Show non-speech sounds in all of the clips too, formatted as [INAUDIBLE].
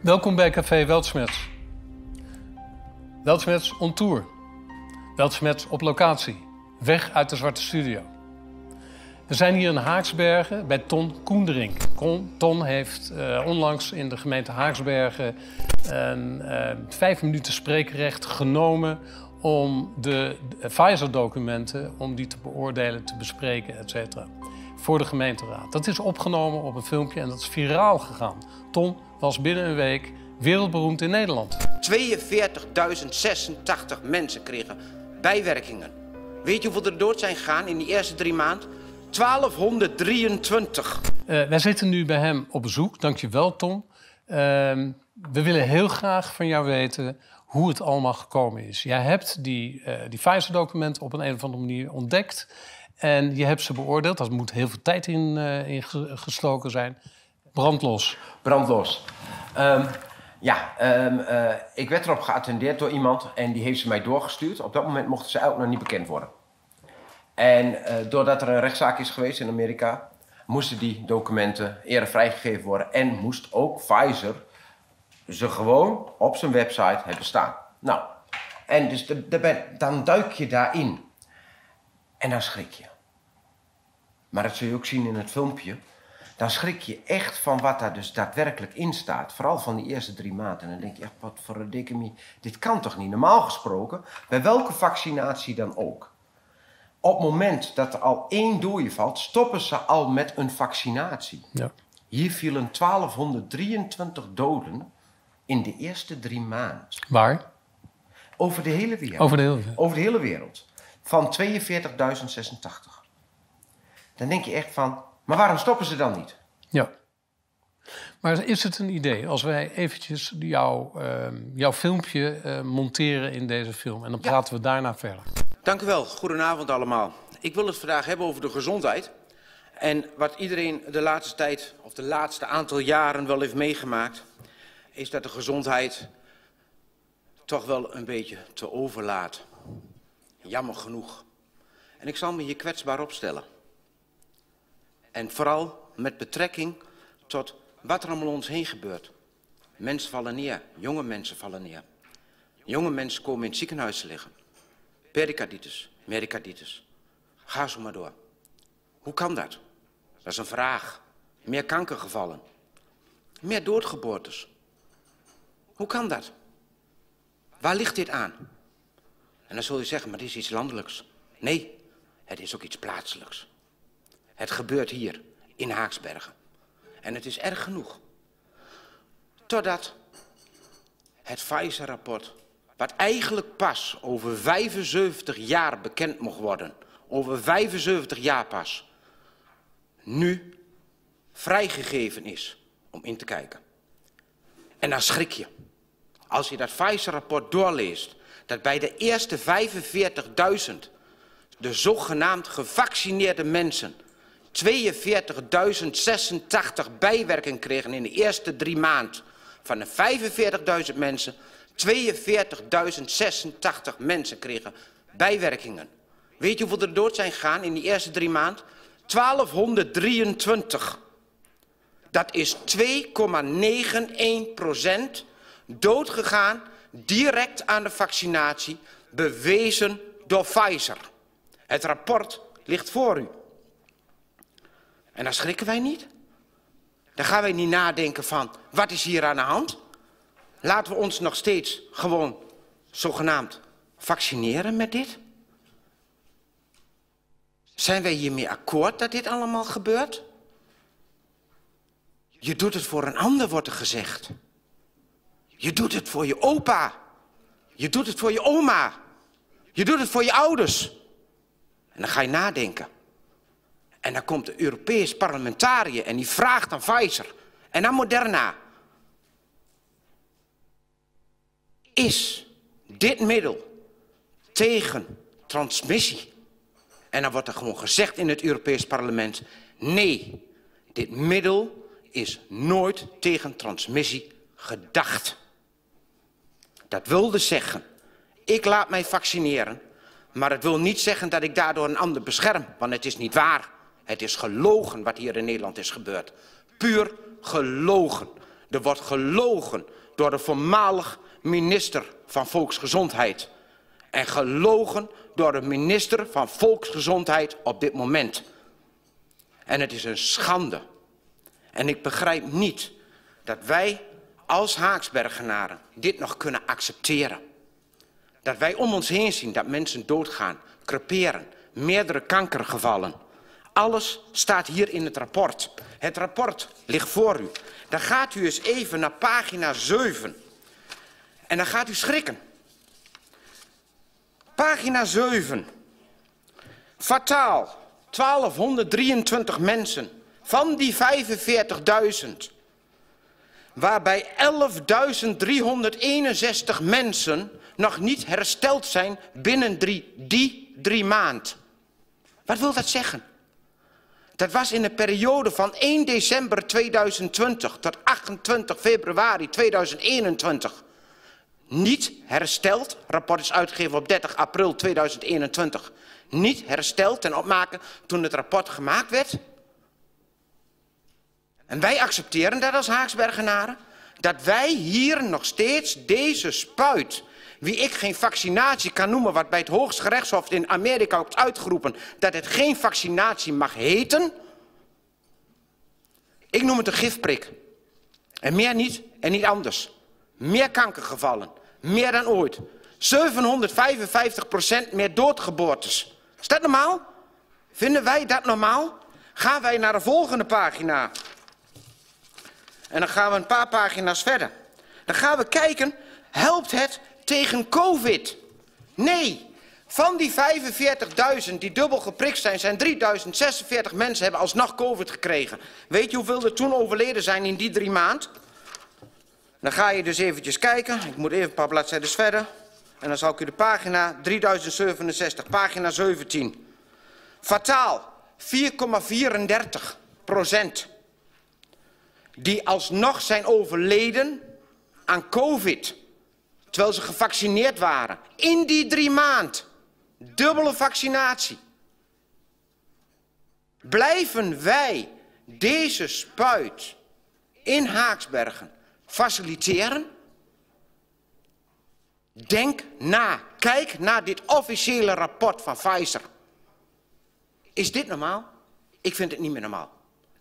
Welkom bij Café Weltsmets. Weltsmets on tour. Weltsmets op locatie. Weg uit de Zwarte Studio. We zijn hier in Haaksbergen bij Ton Koendering. Ton heeft uh, onlangs in de gemeente Haaksbergen een uh, vijf minuten spreekrecht genomen om de Pfizer-documenten, om die te beoordelen, te bespreken, et cetera. Voor de gemeenteraad. Dat is opgenomen op een filmpje en dat is viraal gegaan. Ton was binnen een week wereldberoemd in Nederland. 42.086 mensen kregen bijwerkingen. Weet je hoeveel er dood zijn gegaan in die eerste drie maanden? 1223. Uh, wij zitten nu bij hem op bezoek. Dankjewel, Tom. Uh, we willen heel graag van jou weten hoe het allemaal gekomen is. Jij hebt die, uh, die Pfizer-documenten op een, een of andere manier ontdekt. En je hebt ze beoordeeld. Daar moet heel veel tijd in, uh, in gestoken zijn. Brandlos. Brandlos. Um, ja, um, uh, ik werd erop geattendeerd door iemand en die heeft ze mij doorgestuurd. Op dat moment mochten ze ook nog niet bekend worden. En uh, doordat er een rechtszaak is geweest in Amerika, moesten die documenten eerder vrijgegeven worden. En moest ook Pfizer ze gewoon op zijn website hebben staan. Nou, en dus de, dan duik je daarin. En dan schrik je. Maar dat zul je ook zien in het filmpje. Dan schrik je echt van wat daar dus daadwerkelijk in staat. Vooral van die eerste drie maanden. En dan denk je echt, wat voor een dikke Dit kan toch niet? Normaal gesproken, bij welke vaccinatie dan ook. Op het moment dat er al één dooie valt, stoppen ze al met een vaccinatie. Ja. Hier vielen 1223 doden in de eerste drie maanden. Waar? Over de hele wereld. Over de hele wereld. Over de hele wereld. Van 42.086. Dan denk je echt van, maar waarom stoppen ze dan niet? Ja. Maar is het een idee als wij eventjes jou, uh, jouw filmpje uh, monteren in deze film en dan ja. praten we daarna verder? Dank u wel. Goedenavond allemaal. Ik wil het vandaag hebben over de gezondheid. En wat iedereen de laatste tijd, of de laatste aantal jaren wel heeft meegemaakt, is dat de gezondheid toch wel een beetje te overlaat. Jammer genoeg. En ik zal me hier kwetsbaar opstellen. En vooral met betrekking tot wat er om ons heen gebeurt. Mensen vallen neer, jonge mensen vallen neer. Jonge mensen komen in het ziekenhuis liggen. Pericarditis, mericarditis. Ga zo maar door. Hoe kan dat? Dat is een vraag. Meer kankergevallen. Meer doodgeboortes. Hoe kan dat? Waar ligt dit aan? En dan zul je zeggen, maar dit is iets landelijks. Nee, het is ook iets plaatselijks. Het gebeurt hier, in Haaksbergen. En het is erg genoeg. Totdat het Pfizer-rapport, wat eigenlijk pas over 75 jaar bekend mocht worden, over 75 jaar pas, nu vrijgegeven is om in te kijken. En dan schrik je. Als je dat Pfizer-rapport doorleest, dat bij de eerste 45.000 de zogenaamd gevaccineerde mensen 42.086 bijwerkingen kregen in de eerste drie maanden. Van de 45.000 mensen, 42.086 mensen kregen bijwerkingen. Weet je hoeveel er dood zijn gegaan in die eerste drie maanden? 1223. Dat is 2,91 procent doodgegaan direct aan de vaccinatie, bewezen door Pfizer. Het rapport ligt voor u. En dan schrikken wij niet. Dan gaan wij niet nadenken van, wat is hier aan de hand? Laten we ons nog steeds gewoon zogenaamd vaccineren met dit? Zijn wij hiermee akkoord dat dit allemaal gebeurt? Je doet het voor een ander, wordt er gezegd. Je doet het voor je opa. Je doet het voor je oma. Je doet het voor je ouders. En dan ga je nadenken. En dan komt de Europees parlementariër en die vraagt aan Pfizer en aan Moderna. Is dit middel tegen transmissie? En dan wordt er gewoon gezegd in het Europees parlement, nee, dit middel is nooit tegen transmissie gedacht. Dat wilde zeggen, ik laat mij vaccineren, maar het wil niet zeggen dat ik daardoor een ander bescherm, want het is niet waar. Het is gelogen wat hier in Nederland is gebeurd. Puur gelogen. Er wordt gelogen door de voormalig minister van Volksgezondheid. En gelogen door de minister van Volksgezondheid op dit moment. En het is een schande. En ik begrijp niet dat wij als Haaksbergenaren dit nog kunnen accepteren. Dat wij om ons heen zien dat mensen doodgaan, creperen, meerdere kankergevallen. Alles staat hier in het rapport. Het rapport ligt voor u. Dan gaat u eens even naar pagina 7. En dan gaat u schrikken. Pagina 7. Fataal. 1223 mensen. Van die 45.000. Waarbij 11.361 mensen nog niet hersteld zijn binnen die drie maand. Wat wil dat zeggen? Dat was in de periode van 1 december 2020 tot 28 februari 2021 niet hersteld. Rapport is uitgegeven op 30 april 2021. Niet hersteld en opmaken toen het rapport gemaakt werd. En wij accepteren dat als Haaksbergenaren. Dat wij hier nog steeds deze spuit, wie ik geen vaccinatie kan noemen, wat bij het Hoogste Gerechtshof in Amerika ook uitgeroepen, dat het geen vaccinatie mag heten. Ik noem het een gifprik. En meer niet en niet anders. Meer kankergevallen. Meer dan ooit. 755% meer doodgeboortes. Is dat normaal? Vinden wij dat normaal? Gaan wij naar de volgende pagina. En dan gaan we een paar pagina's verder. Dan gaan we kijken, helpt het tegen COVID? Nee. Van die 45.000 die dubbel geprikt zijn, zijn 3.046 mensen hebben alsnog COVID gekregen. Weet je hoeveel er toen overleden zijn in die drie maanden? Dan ga je dus eventjes kijken. Ik moet even een paar bladzijden verder. En dan zal ik u de pagina 3067, pagina 17. Fataal, 4,34 procent. Die alsnog zijn overleden aan COVID. Terwijl ze gevaccineerd waren. In die drie maand. Dubbele vaccinatie. Blijven wij deze spuit in Haaksbergen faciliteren? Denk na. Kijk naar dit officiële rapport van Pfizer. Is dit normaal? Ik vind het niet meer normaal.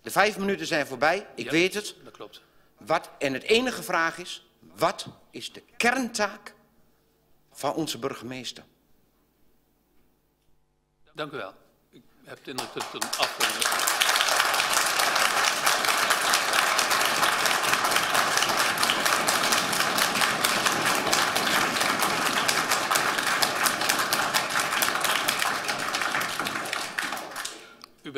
De vijf minuten zijn voorbij, ik Ja, weet het. Dat klopt. Wat, en het enige vraag is, wat is de kerntaak van onze burgemeester? Dank u wel. Ik heb het inderdaad een afronding.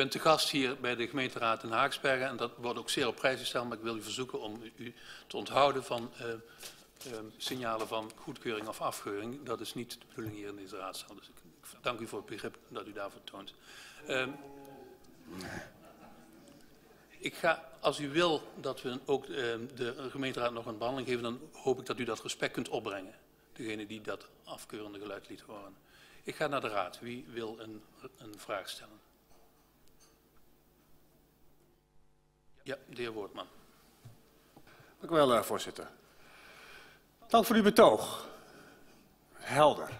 U bent te gast hier bij de gemeenteraad in Haaksbergen en dat wordt ook zeer op prijs gesteld, maar ik wil u verzoeken om u te onthouden van eh, eh, signalen van goedkeuring of afkeuring. Dat is niet de bedoeling hier in deze raadzaal, dus ik, ik dank u voor het begrip dat u daarvoor toont. Ehm, ik ga, als u wil dat we ook ehm, de gemeenteraad nog een behandeling geven, dan hoop ik dat u dat respect kunt opbrengen. Degene die dat afkeurende geluid liet horen. Ik ga naar de raad. Wie wil een, een vraag stellen? Ja, de heer Woordman. Dank u wel, eh, voorzitter. Dank voor uw betoog. Helder.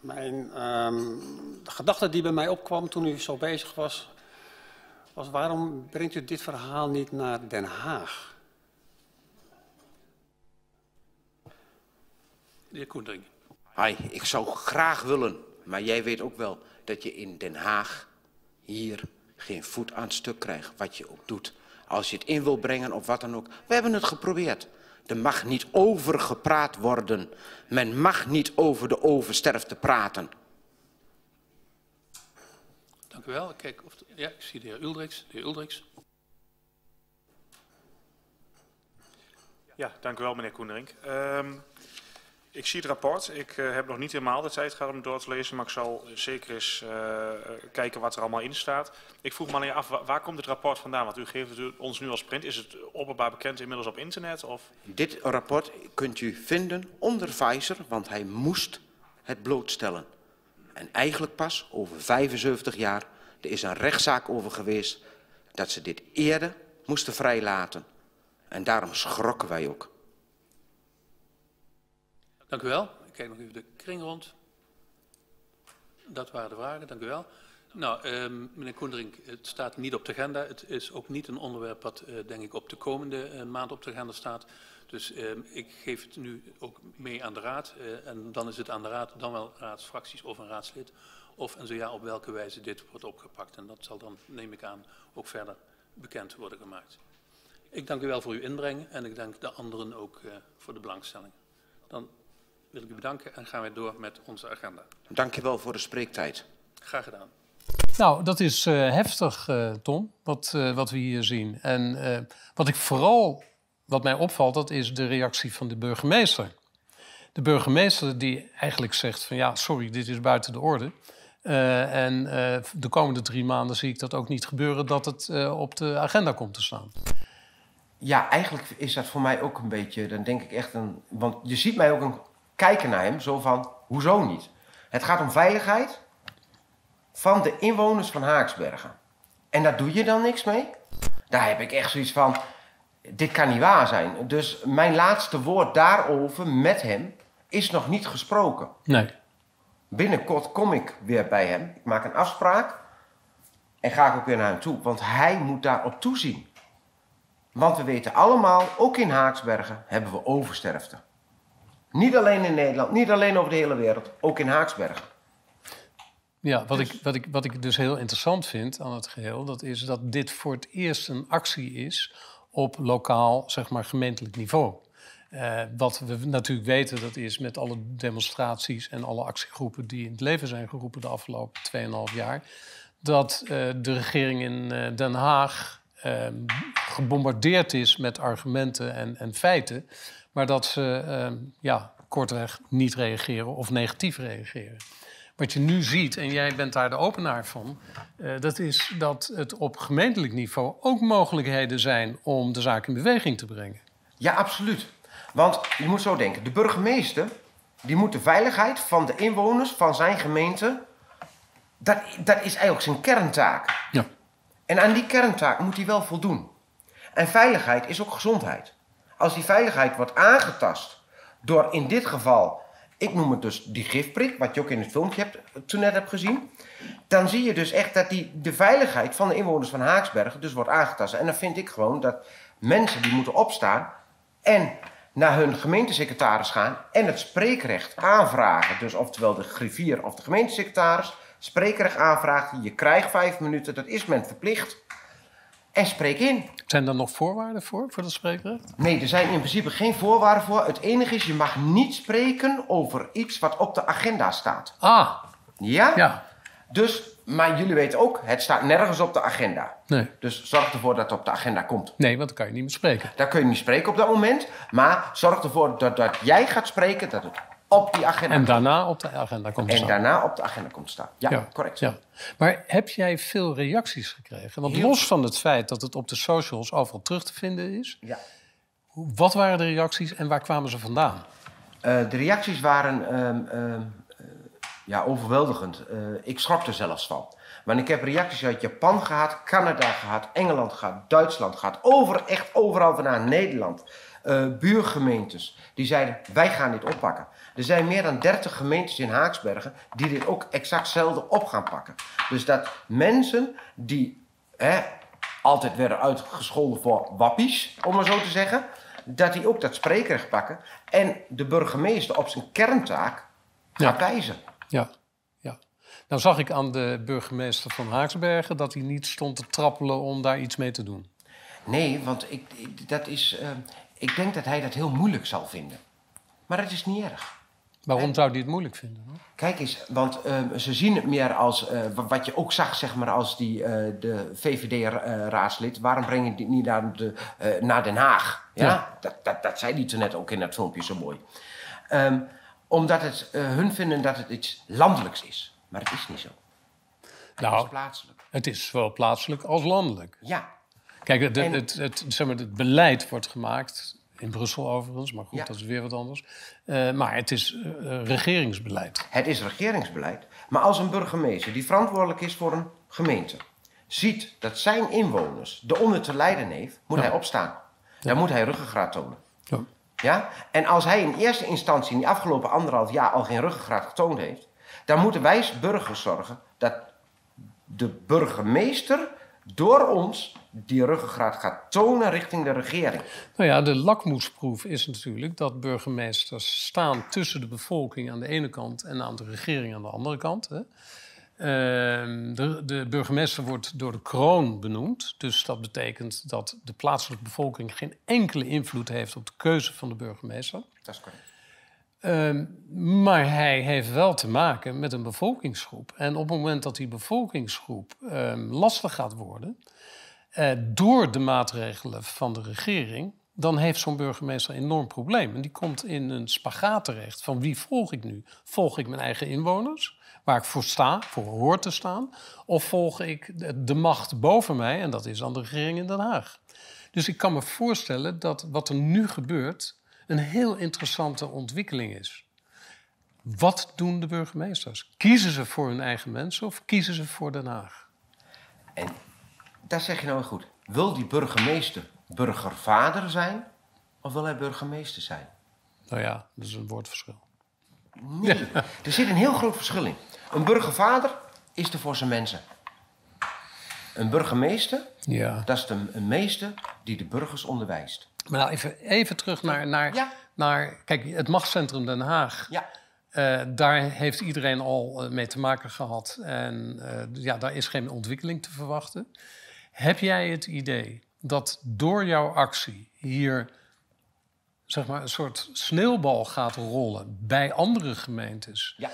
Mijn, ehm, de gedachte die bij mij opkwam toen u zo bezig was, was waarom brengt u dit verhaal niet naar Den Haag? De heer Koendering. Hai, ik zou graag willen, maar jij weet ook wel dat je in Den Haag hier geen voet aan het stuk krijgt, wat je ook doet. Als je het in wil brengen of wat dan ook. We hebben het geprobeerd. Er mag niet over gepraat worden. Men mag niet over de oversterfte praten. Dank u wel. Ik Kijk of de- ja, ik zie de heer Uldriks. De heer Uldriks. Ja, dank u wel, meneer Koenderink. Ehm, ik zie het rapport. Ik eh, heb nog niet helemaal de tijd gehad om het door te lezen, maar ik zal zeker eens eh, kijken wat er allemaal in staat. Ik vroeg me alleen af, wa- waar komt het rapport vandaan? Want u geeft het ons nu als print. Is het openbaar bekend inmiddels op internet? Of? Dit rapport kunt u vinden onder Pfizer, want hij moest het blootstellen. En eigenlijk pas over 75 jaar, er is een rechtszaak over geweest, dat ze dit eerder moesten vrijlaten. En daarom schrokken wij ook. Dank u wel. Ik kijk nog even de kring rond. Dat waren de vragen, dank u wel. Nou, um, meneer Koendering, het staat niet op de agenda. Het is ook niet een onderwerp wat, uh, denk ik, op de komende uh, maand op de agenda staat. Dus um, ik geef het nu ook mee aan de raad. Uh, en dan is het aan de raad, dan wel raadsfracties of een raadslid. Of en zo ja, op welke wijze dit wordt opgepakt. En dat zal dan, neem ik aan, ook verder bekend worden gemaakt. Ik dank u wel voor uw inbreng en ik dank de anderen ook voor de belangstelling. Dan wil ik u bedanken en gaan we door met onze agenda. Dank je wel voor de spreektijd. Graag gedaan. Nou, dat is uh, heftig, uh, Tom, wat, uh, wat we hier zien. En wat ik vooral, wat mij opvalt, dat is de reactie van de burgemeester. De burgemeester die eigenlijk zegt van ja, sorry, dit is buiten de orde. en de komende drie maanden zie ik dat ook niet gebeuren dat het op de agenda komt te staan. Ja, eigenlijk is dat voor mij ook een beetje, dan denk ik echt een... Want je ziet mij ook een kijken naar hem, zo van, hoezo niet? Het gaat om veiligheid van de inwoners van Haaksbergen. En daar doe je dan niks mee? Daar heb ik echt zoiets van, dit kan niet waar zijn. Dus mijn laatste woord daarover met hem is nog niet gesproken. Nee. Binnenkort kom ik weer bij hem. Ik maak een afspraak. En ga ik ook weer naar hem toe. Want hij moet daarop toezien. Want we weten allemaal, ook in Haaksbergen hebben we oversterfte. Niet alleen in Nederland, niet alleen over de hele wereld, ook in Haaksbergen. Ja, wat, ik, wat, ik, wat ik dus heel interessant vind aan het geheel, dat is dat dit voor het eerst een actie is op lokaal, zeg maar, gemeentelijk niveau. Uh, wat we natuurlijk weten, dat is met alle demonstraties en alle actiegroepen die in het leven zijn geroepen de afgelopen 2,5 jaar, dat uh, de regering in uh, Den Haag ehm, gebombardeerd is met argumenten en, en feiten, maar dat ze ehm, ja, kortweg niet reageren of negatief reageren. Wat je nu ziet, en jij bent daar de openaar van, uh, dat is dat het op gemeentelijk niveau ook mogelijkheden zijn om de zaak in beweging te brengen. Ja, absoluut. Want je moet zo denken, de burgemeester die moet de veiligheid van de inwoners van zijn gemeente, dat, dat is eigenlijk zijn kerntaak. Ja. En aan die kerntaak moet hij wel voldoen. En veiligheid is ook gezondheid. Als die veiligheid wordt aangetast door in dit geval ik noem het dus die gifprik, wat je ook in het filmpje hebt, toen net hebt gezien. Dan zie je dus echt dat die, de veiligheid van de inwoners van Haaksbergen dus wordt aangetast. En dan vind ik gewoon dat mensen die moeten opstaan en naar hun gemeentesecretaris gaan en het spreekrecht aanvragen. Dus oftewel de griffier of de gemeentesecretaris spreekrecht aanvraagt. Je krijgt vijf minuten, dat is men verplicht. En spreek in. Zijn er nog voorwaarden voor, voor dat spreekrecht? Nee, er zijn in principe geen voorwaarden voor. Het enige is, je mag niet spreken over iets wat op de agenda staat. Ah. Ja? Ja. Dus, maar jullie weten ook, het staat nergens op de agenda. Nee. Dus zorg ervoor dat het op de agenda komt. Nee, want dan kan je niet meer spreken. Daar kun je niet spreken op dat moment. Maar zorg ervoor dat, dat jij gaat spreken, dat het op die agenda En daarna op de agenda komt te En staan. daarna op de agenda komt staan. Ja, correct. Ja. Maar heb jij veel reacties gekregen? Want Heel los van het feit dat het op de socials overal terug te vinden is... Ja. Wat waren de reacties en waar kwamen ze vandaan? Eh, de reacties waren ehm, ehm, eh, ja, overweldigend. Eh, ik schrok er zelfs van. Maar ik heb reacties uit Japan gehad, Canada gehad, Engeland gehad, Duitsland gehad. Over, echt overal vandaan, Nederland. Eh, buurgemeentes, die zeiden wij gaan dit oppakken. Er zijn meer dan 30 gemeentes in Haaksbergen die dit ook exact hetzelfde op gaan pakken. Dus dat mensen die hè, altijd werden uitgescholden voor wappies, om maar zo te zeggen, dat die ook dat spreekrecht pakken en de burgemeester op zijn kerntaak gaat wijzen. Ja, ja. Nou zag ik aan de burgemeester van Haaksbergen dat hij niet stond te trappelen om daar iets mee te doen. Nee, want ik, ik dat is, uh, ik denk dat hij dat heel moeilijk zal vinden. Maar dat is niet erg. Waarom zou hij het moeilijk vinden? Hoor? Kijk eens, want uh, ze zien het meer als, uh, wat je ook zag, zeg maar, als die, uh, de VVD-raadslid. Waarom breng je die niet naar, de, naar Den Haag? Ja? ja. Dat, dat, dat zei die toen net ook in dat filmpje zo mooi. Um, omdat het, hun vinden dat het iets landelijks is. Maar het is niet zo. Nou, het is plaatselijk. Het is zowel plaatselijk als landelijk. Ja. Kijk, het, en, het, het, zeg maar, het beleid wordt gemaakt in Brussel overigens, maar goed, ja. dat is weer wat anders. Uh, maar het is uh, regeringsbeleid. Het is regeringsbeleid. Maar als een burgemeester die verantwoordelijk is voor een gemeente... ziet dat zijn inwoners de onder te lijden heeft, moet ja. hij opstaan. dan moet hij ruggengraat tonen. Ja. Ja? En als hij in eerste instantie in die afgelopen anderhalf jaar al geen ruggengraat getoond heeft, dan moeten wij als burgers zorgen dat de burgemeester door ons die ruggengraat gaat tonen richting de regering. Nou ja, de lakmoesproef is natuurlijk dat burgemeesters staan tussen de bevolking aan de ene kant en aan de regering aan de andere kant. Hè. Ehm, de, de burgemeester wordt door de kroon benoemd. Dus dat betekent dat de plaatselijke bevolking geen enkele invloed heeft op de keuze van de burgemeester. Dat is correct. Ehm, maar hij heeft wel te maken met een bevolkingsgroep. En op het moment dat die bevolkingsgroep ehm, lastig gaat worden eh, door de maatregelen van de regering, dan heeft zo'n burgemeester een enorm probleem. En die komt in een spagaat terecht van wie volg ik nu? Volg ik mijn eigen inwoners, waar ik voor sta, voor hoor te staan, of volg ik de, de macht boven mij, en dat is dan de regering in Den Haag? Dus ik kan me voorstellen dat wat er nu gebeurt een heel interessante ontwikkeling is. Wat doen de burgemeesters? Kiezen ze voor hun eigen mensen of kiezen ze voor Den Haag? En daar zeg je nou weer goed. Wil die burgemeester burgervader zijn of wil hij burgemeester zijn? Nou ja, dat is een woordverschil. Nee, [LAUGHS] er zit een heel groot verschil in. Een burgervader is er voor zijn mensen. Een burgemeester, Ja. dat is de, een meester die de burgers onderwijst. Maar nou even, even terug naar, naar, Ja. naar... Kijk, het machtscentrum Den Haag. Ja, Eh, daar heeft iedereen al eh, mee te maken gehad. En eh, ja, daar is geen ontwikkeling te verwachten. Heb jij het idee dat door jouw actie hier zeg maar, een soort sneeuwbal gaat rollen bij andere gemeentes? ja.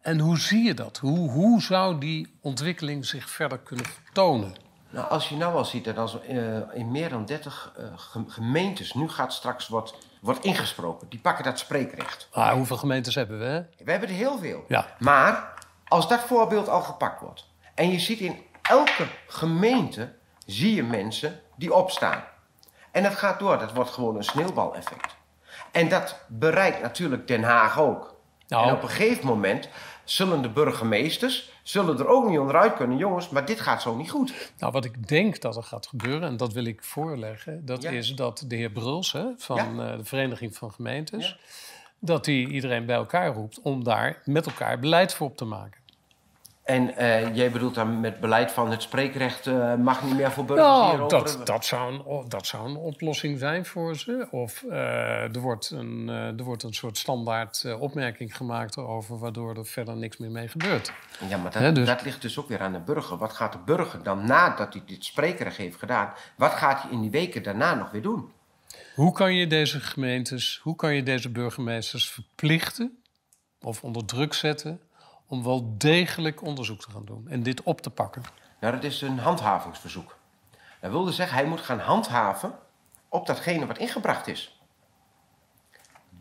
En hoe zie je dat? Hoe, hoe zou die ontwikkeling zich verder kunnen tonen? Nou, als je nou al ziet dat als eh, in meer dan 30 eh, gem- gemeentes nu gaat straks wordt, wordt ingesproken, die pakken dat spreekrecht. Ah, hoeveel gemeentes hebben we? Hè? We hebben er heel veel. Ja. Maar als dat voorbeeld al gepakt wordt en je ziet in elke gemeente zie je mensen die opstaan. En dat gaat door, dat wordt gewoon een sneeuwbaleffect. En dat bereikt natuurlijk Den Haag ook. Nou. En op een gegeven moment zullen de burgemeesters zullen er ook niet onderuit kunnen, jongens, maar dit gaat zo niet goed. Nou, wat ik denk dat er gaat gebeuren, en dat wil ik voorleggen, dat Ja. is dat de heer Bruls hè, van Ja. eh, de Vereniging van Gemeentes, Ja. dat hij iedereen bij elkaar roept om daar met elkaar beleid voor op te maken. En eh, jij bedoelt dan met beleid van het spreekrecht eh, mag niet meer voor burgers Nou, dat, dat, zou een, dat zou een oplossing zijn voor ze. Of eh, er, wordt een, er wordt een soort standaard opmerking gemaakt over waardoor er verder niks meer mee gebeurt. Ja, maar dat, dus- dat ligt dus ook weer aan de burger. Wat gaat de burger dan nadat hij dit spreekrecht heeft gedaan, wat gaat hij in die weken daarna nog weer doen? Hoe kan je deze gemeentes, hoe kan je deze burgemeesters verplichten of onder druk zetten om wel degelijk onderzoek te gaan doen en dit op te pakken? Nou, dat is een handhavingsverzoek. Dat wilde zeggen, hij moet gaan handhaven op datgene wat ingebracht is.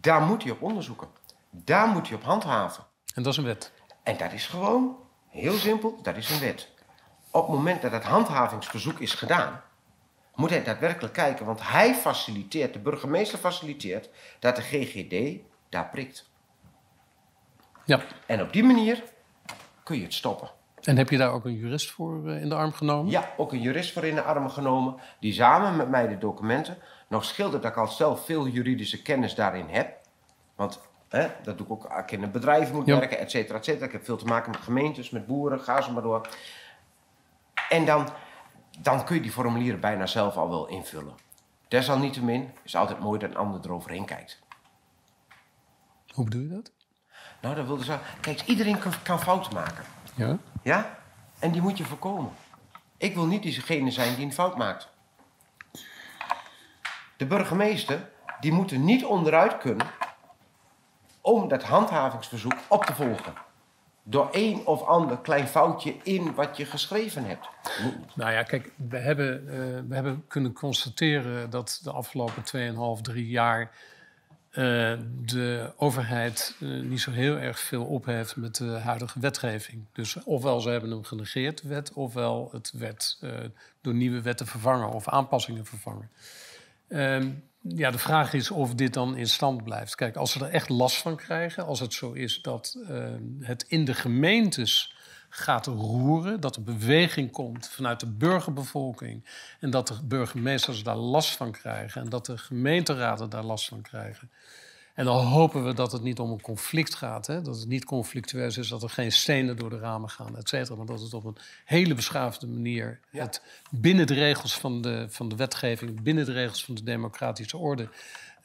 Daar moet hij op onderzoeken. Daar moet hij op handhaven. En dat is een wet. En dat is gewoon, heel simpel, dat is een wet. Op het moment dat het handhavingsverzoek is gedaan, moet hij daadwerkelijk kijken, want hij faciliteert, de burgemeester faciliteert, dat de GGD daar prikt. Ja. En op die manier kun je het stoppen. En heb je daar ook een jurist voor eh, in de arm genomen? Ja, ook een jurist voor in de armen genomen, die samen met mij de documenten, nog schildert dat ik al zelf veel juridische kennis daarin heb. Want hè, dat doe ik ook als ik in een bedrijf moet Ja. werken, et cetera, et cetera. Ik heb veel te maken met gemeentes, met boeren, ga zo maar door. En dan, dan kun je die formulieren bijna zelf al wel invullen. Desalniettemin is het altijd mooi dat een ander eroverheen kijkt. Hoe bedoel je dat? Nou, dat wilde zeggen, kijk, iedereen kan, kan fouten maken. Ja. Ja? En die moet je voorkomen. Ik wil niet diegene zijn die een fout maakt. De burgemeester, die moet er niet onderuit kunnen om dat handhavingsverzoek op te volgen. Door één of ander klein foutje in wat je geschreven hebt. Nou ja, kijk, we hebben, eh, we hebben kunnen constateren dat de afgelopen 2,5, 3 jaar eh, de overheid eh, niet zo heel erg veel op heeft met de huidige wetgeving. Dus ofwel ze hebben hem genegeerd, wet, ofwel het werd eh, door nieuwe wetten vervangen of aanpassingen vervangen. Ehm, ja, de vraag is of dit dan in stand blijft. Kijk, als ze er echt last van krijgen, als het zo is dat het in de gemeentes gaat roeren, dat er beweging komt vanuit de burgerbevolking en dat de burgemeesters daar last van krijgen en dat de gemeenteraden daar last van krijgen. En dan hopen we dat het niet om een conflict gaat, hè? dat het niet conflictueus is, dat er geen stenen door de ramen gaan, et cetera, maar dat het op een hele beschaafde manier het binnen de regels van de, van de wetgeving, binnen de regels van de democratische orde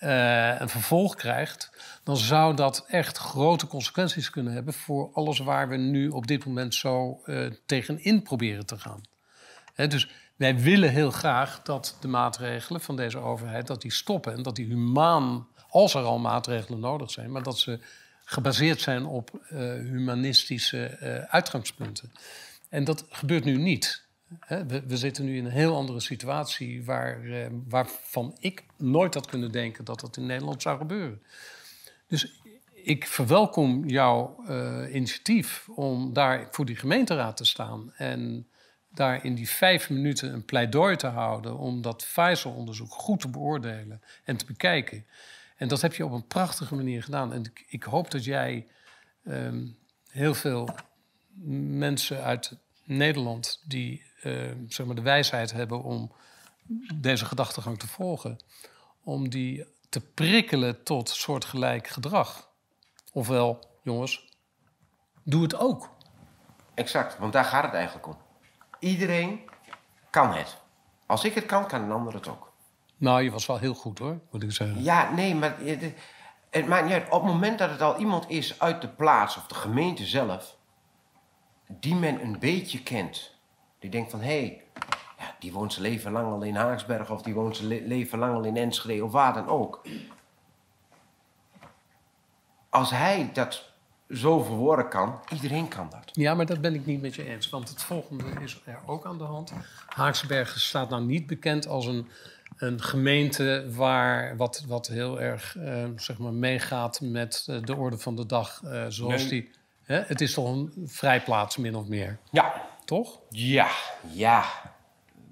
uh, een vervolg krijgt, dan zou dat echt grote consequenties kunnen hebben voor alles waar we nu op dit moment zo uh, tegenin proberen te gaan. He, dus wij willen heel graag dat de maatregelen van deze overheid dat die stoppen en dat die humaan, als er al maatregelen nodig zijn, maar dat ze gebaseerd zijn op uh, humanistische uitgangspunten. En dat gebeurt nu niet. We, we, zitten nu in een heel andere situatie waar, eh, waarvan ik nooit had kunnen denken dat dat in Nederland zou gebeuren. Dus ik verwelkom jouw initiatief om daar voor die gemeenteraad te staan en daar in die vijf minuten een pleidooi te houden om dat Pfizer-onderzoek goed te beoordelen en te bekijken. En dat heb je op een prachtige manier gedaan. En ik, hoop dat jij um, heel veel mensen uit Nederland die uh, zeg maar de wijsheid hebben om deze gedachtegang te volgen, om die te prikkelen tot soortgelijk gedrag. Ofwel, jongens, doe het ook. Exact, want daar gaat het eigenlijk om. Iedereen kan het. Als ik het kan, kan een ander het ook. Nou, je was wel heel goed hoor, moet ik zeggen. Ja, nee, maar het maakt niet uit. Op het moment dat het al iemand is uit de plaats of de gemeente zelf, die men een beetje kent, die denkt van, hé, hey, ja, die woont zijn leven lang al in Haaksberg... of die woont zijn le leven lang al in Enschede of waar dan ook. Als hij dat zo verwoorden kan, iedereen kan dat. Ja, maar dat ben ik niet met je eens. Want het volgende is er ook aan de hand. Haaksbergen staat nou niet bekend als een, een gemeente waar wat, wat heel erg uh, zeg maar meegaat met uh, de orde van de dag uh, zoals nee. die. Hè? Het is toch een vrijplaats, min of meer. Ja, toch? Ja, ja.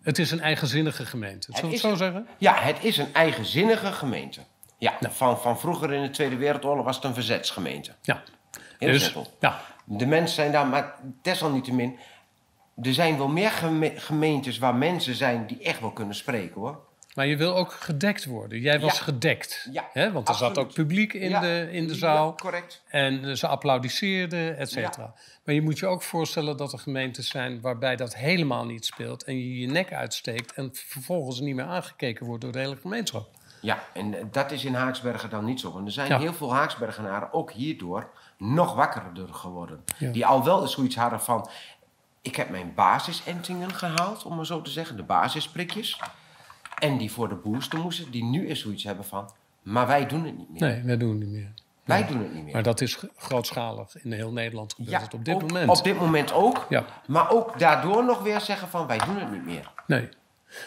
Het is een eigenzinnige gemeente, zullen we het zo zeggen? Ja, het is een eigenzinnige gemeente. Ja, van, van vroeger in de Tweede Wereldoorlog was het een verzetsgemeente. Ja. Heel dus, simpel. Ja. De mensen zijn daar, maar desalniettemin... Er zijn wel meer gemeentes waar mensen zijn die echt wel kunnen spreken, hoor. Maar je wil ook gedekt worden. Jij was gedekt. Ja, hè? Want er zat ook publiek in, de, in de zaal. correct. En ze applaudisseerden, et cetera. Maar je moet je ook voorstellen dat er gemeentes zijn waarbij dat helemaal niet speelt. En je je nek uitsteekt en vervolgens niet meer aangekeken wordt door de hele gemeenschap. Ja, en dat is in Haaksbergen dan niet zo. Want er zijn heel veel Haaksbergenaren ook hierdoor nog wakkerder geworden. Die al wel eens zoiets hadden van... Ik heb mijn basisentingen gehaald, om maar zo te zeggen. De basisprikjes. En die voor de booster moesten, die nu eens zoiets hebben van... Maar wij doen het niet meer. Nee, wij doen het niet meer. Wij doen het niet meer. Maar dat is grootschalig. In heel Nederland gebeurt ja, het op dit ook, moment. Op dit moment ook. Ja. Maar ook daardoor nog weer zeggen van wij doen het niet meer. Nee.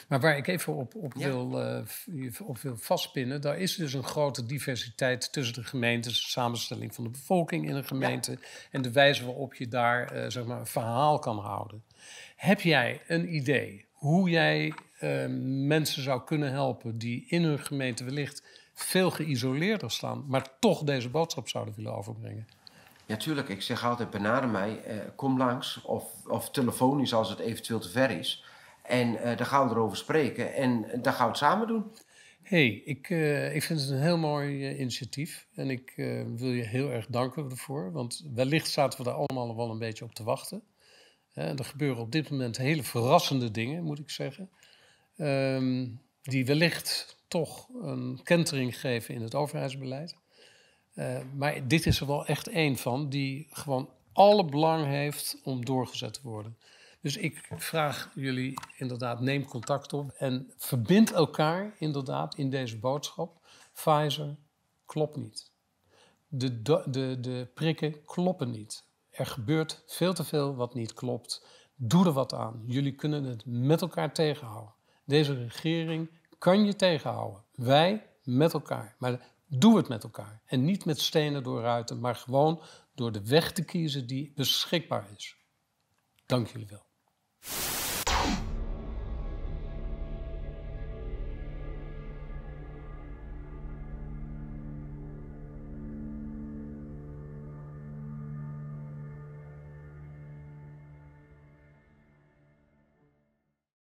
Maar waar ik even op, op, ja. wil, uh, op wil vastpinnen, daar is dus een grote diversiteit tussen de gemeentes, de samenstelling van de bevolking in een gemeente ja. en de wijze waarop je daar uh, zeg maar een verhaal kan houden. Heb jij een idee hoe jij uh, mensen zou kunnen helpen die in hun gemeente wellicht veel geïsoleerder staan, maar toch deze boodschap zouden willen overbrengen? Ja, tuurlijk. Ik zeg altijd, benader mij, eh, kom langs of, of telefonisch als het eventueel te ver is. En uh, dan gaan we erover spreken en dan gaan we het samen doen. hey, ik, ik vind het een heel mooi initiatief. En ik wil je heel erg danken ervoor. Want wellicht zaten we daar allemaal wel een beetje op te wachten. Er gebeuren op dit moment hele verrassende dingen, moet ik zeggen. Um, die wellicht toch een kentering geven in het overheidsbeleid. Uh, maar dit is er wel echt één van die gewoon alle belang heeft om doorgezet te worden. Dus ik vraag jullie inderdaad, neem contact op en verbind elkaar inderdaad in deze boodschap. Pfizer klopt niet. De, de, de prikken kloppen niet. Er gebeurt veel te veel wat niet klopt. Doe er wat aan. Jullie kunnen het met elkaar tegenhouden. Deze regering kan je tegenhouden. Wij met elkaar. Maar doe het met elkaar. En niet met stenen door ruiten, maar gewoon door de weg te kiezen die beschikbaar is. Dank jullie wel.